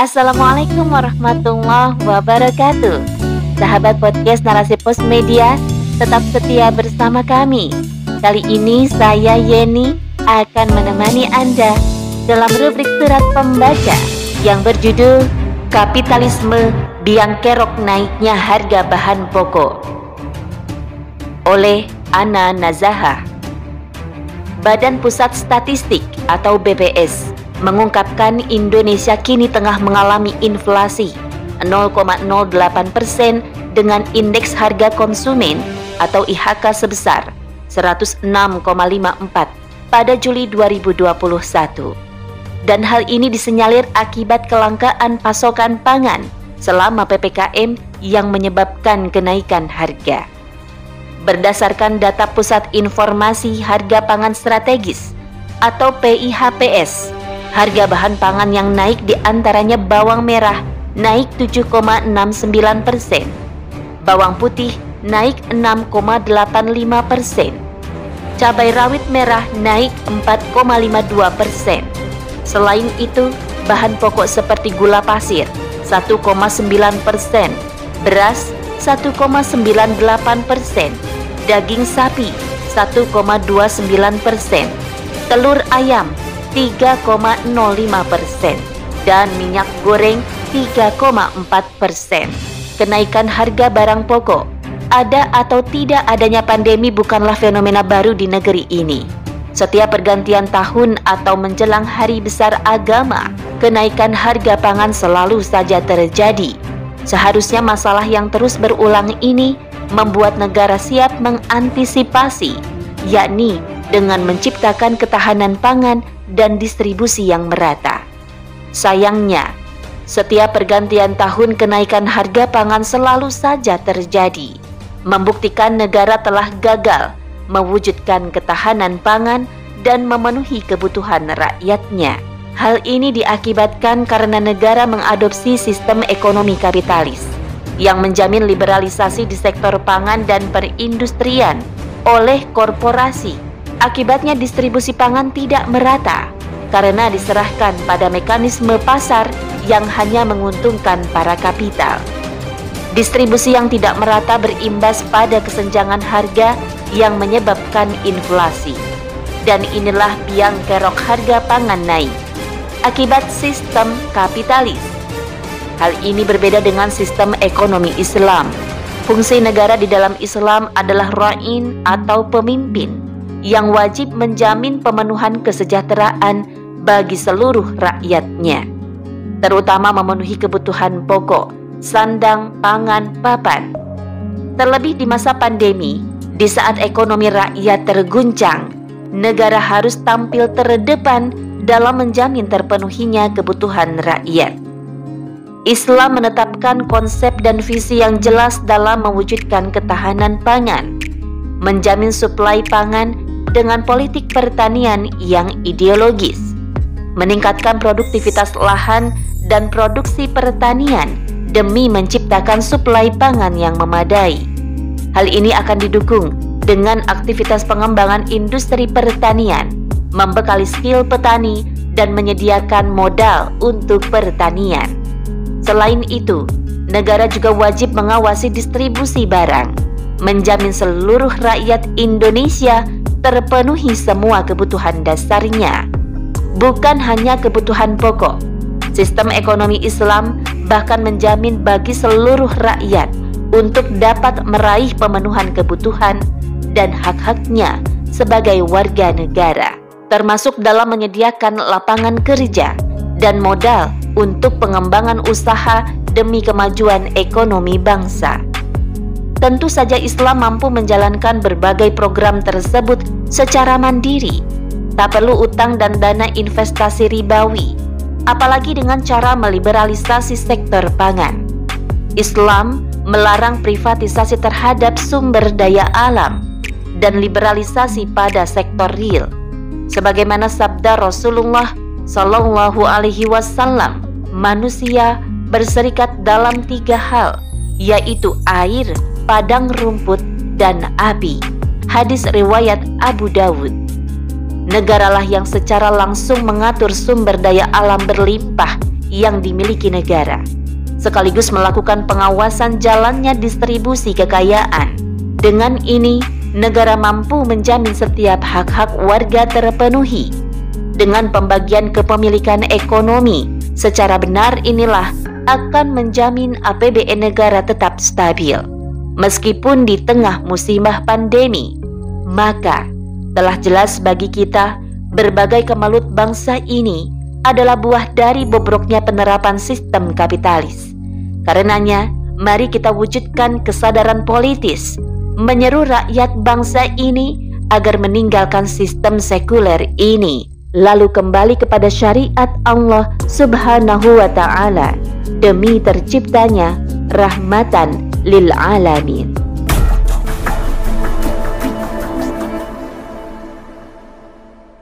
Assalamualaikum warahmatullahi wabarakatuh. Sahabat podcast Narasi Pos Media, tetap setia bersama kami. Kali ini saya Yeni akan menemani Anda dalam rubrik surat pembaca yang berjudul Kapitalisme Biang Kerok Naiknya Harga Bahan Pokok oleh Ana Nazaha. Badan Pusat Statistik atau BPS mengungkapkan Indonesia kini tengah mengalami inflasi 0,08 persen dengan indeks harga konsumen atau IHK sebesar 106,54 pada Juli 2021. Dan hal ini disenyalir akibat kelangkaan pasokan pangan selama PPKM yang menyebabkan kenaikan harga. Berdasarkan data Pusat Informasi Harga Pangan Strategis atau PIHPS, harga bahan pangan yang naik di antaranya bawang merah naik 7,69 persen, bawang putih naik 6,85 persen, cabai rawit merah naik 4,52 persen. Selain itu, bahan pokok seperti gula pasir 1,9 persen, beras 1,98 persen, daging sapi 1,29 persen, telur ayam 3,05 persen, dan minyak goreng 3,4 persen. Kenaikan harga barang pokok ada atau tidak adanya pandemi bukanlah fenomena baru di negeri ini. Setiap pergantian tahun atau menjelang hari besar agama, kenaikan harga pangan selalu saja terjadi. Seharusnya masalah yang terus berulang ini membuat negara siap mengantisipasi, yakni dengan menciptakan ketahanan pangan dan distribusi yang merata. Sayangnya, setiap pergantian tahun kenaikan harga pangan selalu saja terjadi, membuktikan negara telah gagal mewujudkan ketahanan pangan dan memenuhi kebutuhan rakyatnya. Hal ini diakibatkan karena negara mengadopsi sistem ekonomi kapitalis yang menjamin liberalisasi di sektor pangan dan perindustrian oleh korporasi. Akibatnya distribusi pangan tidak merata karena diserahkan pada mekanisme pasar yang hanya menguntungkan para kapital. Distribusi yang tidak merata berimbas pada kesenjangan harga yang menyebabkan inflasi. Dan inilah biang kerok harga pangan naik akibat sistem kapitalis Hal ini berbeda dengan sistem ekonomi Islam. Fungsi negara di dalam Islam adalah ra'in atau pemimpin yang wajib menjamin pemenuhan kesejahteraan bagi seluruh rakyatnya, terutama memenuhi kebutuhan pokok, sandang, pangan, papan. Terlebih di masa pandemi, di saat ekonomi rakyat terguncang, negara harus tampil terdepan dalam menjamin terpenuhinya kebutuhan rakyat. Islam menetapkan konsep dan visi yang jelas dalam mewujudkan ketahanan pangan, menjamin suplai pangan dengan politik pertanian yang ideologis, meningkatkan produktivitas lahan dan produksi pertanian demi menciptakan suplai pangan yang memadai. Hal ini akan didukung dengan aktivitas pengembangan industri pertanian, membekali skill petani, dan menyediakan modal untuk pertanian. Selain itu, negara juga wajib mengawasi distribusi barang, menjamin seluruh rakyat Indonesia terpenuhi semua kebutuhan dasarnya, bukan hanya kebutuhan pokok. Sistem ekonomi Islam bahkan menjamin bagi seluruh rakyat untuk dapat meraih pemenuhan kebutuhan dan hak-haknya sebagai warga negara, termasuk dalam menyediakan lapangan kerja dan modal untuk pengembangan usaha demi kemajuan ekonomi bangsa. Tentu saja Islam mampu menjalankan berbagai program tersebut secara mandiri, tak perlu utang dan dana investasi ribawi, apalagi dengan cara meliberalisasi sektor pangan. Islam melarang privatisasi terhadap sumber daya alam dan liberalisasi pada sektor real. Sebagaimana sabda Rasulullah Sallallahu Alaihi Wasallam, manusia berserikat dalam tiga hal, yaitu air, padang rumput, dan api. Hadis riwayat Abu Dawud. Negaralah yang secara langsung mengatur sumber daya alam berlimpah yang dimiliki negara, sekaligus melakukan pengawasan jalannya distribusi kekayaan. Dengan ini, negara mampu menjamin setiap hak-hak warga terpenuhi. Dengan pembagian kepemilikan ekonomi secara benar inilah akan menjamin APBN negara tetap stabil. Meskipun di tengah musibah pandemi, maka telah jelas bagi kita berbagai kemalut bangsa ini adalah buah dari bobroknya penerapan sistem kapitalis. Karenanya, mari kita wujudkan kesadaran politis, menyeru rakyat bangsa ini agar meninggalkan sistem sekuler ini, lalu kembali kepada syariat Allah Subhanahu wa Ta'ala demi terciptanya rahmatan للعالمين.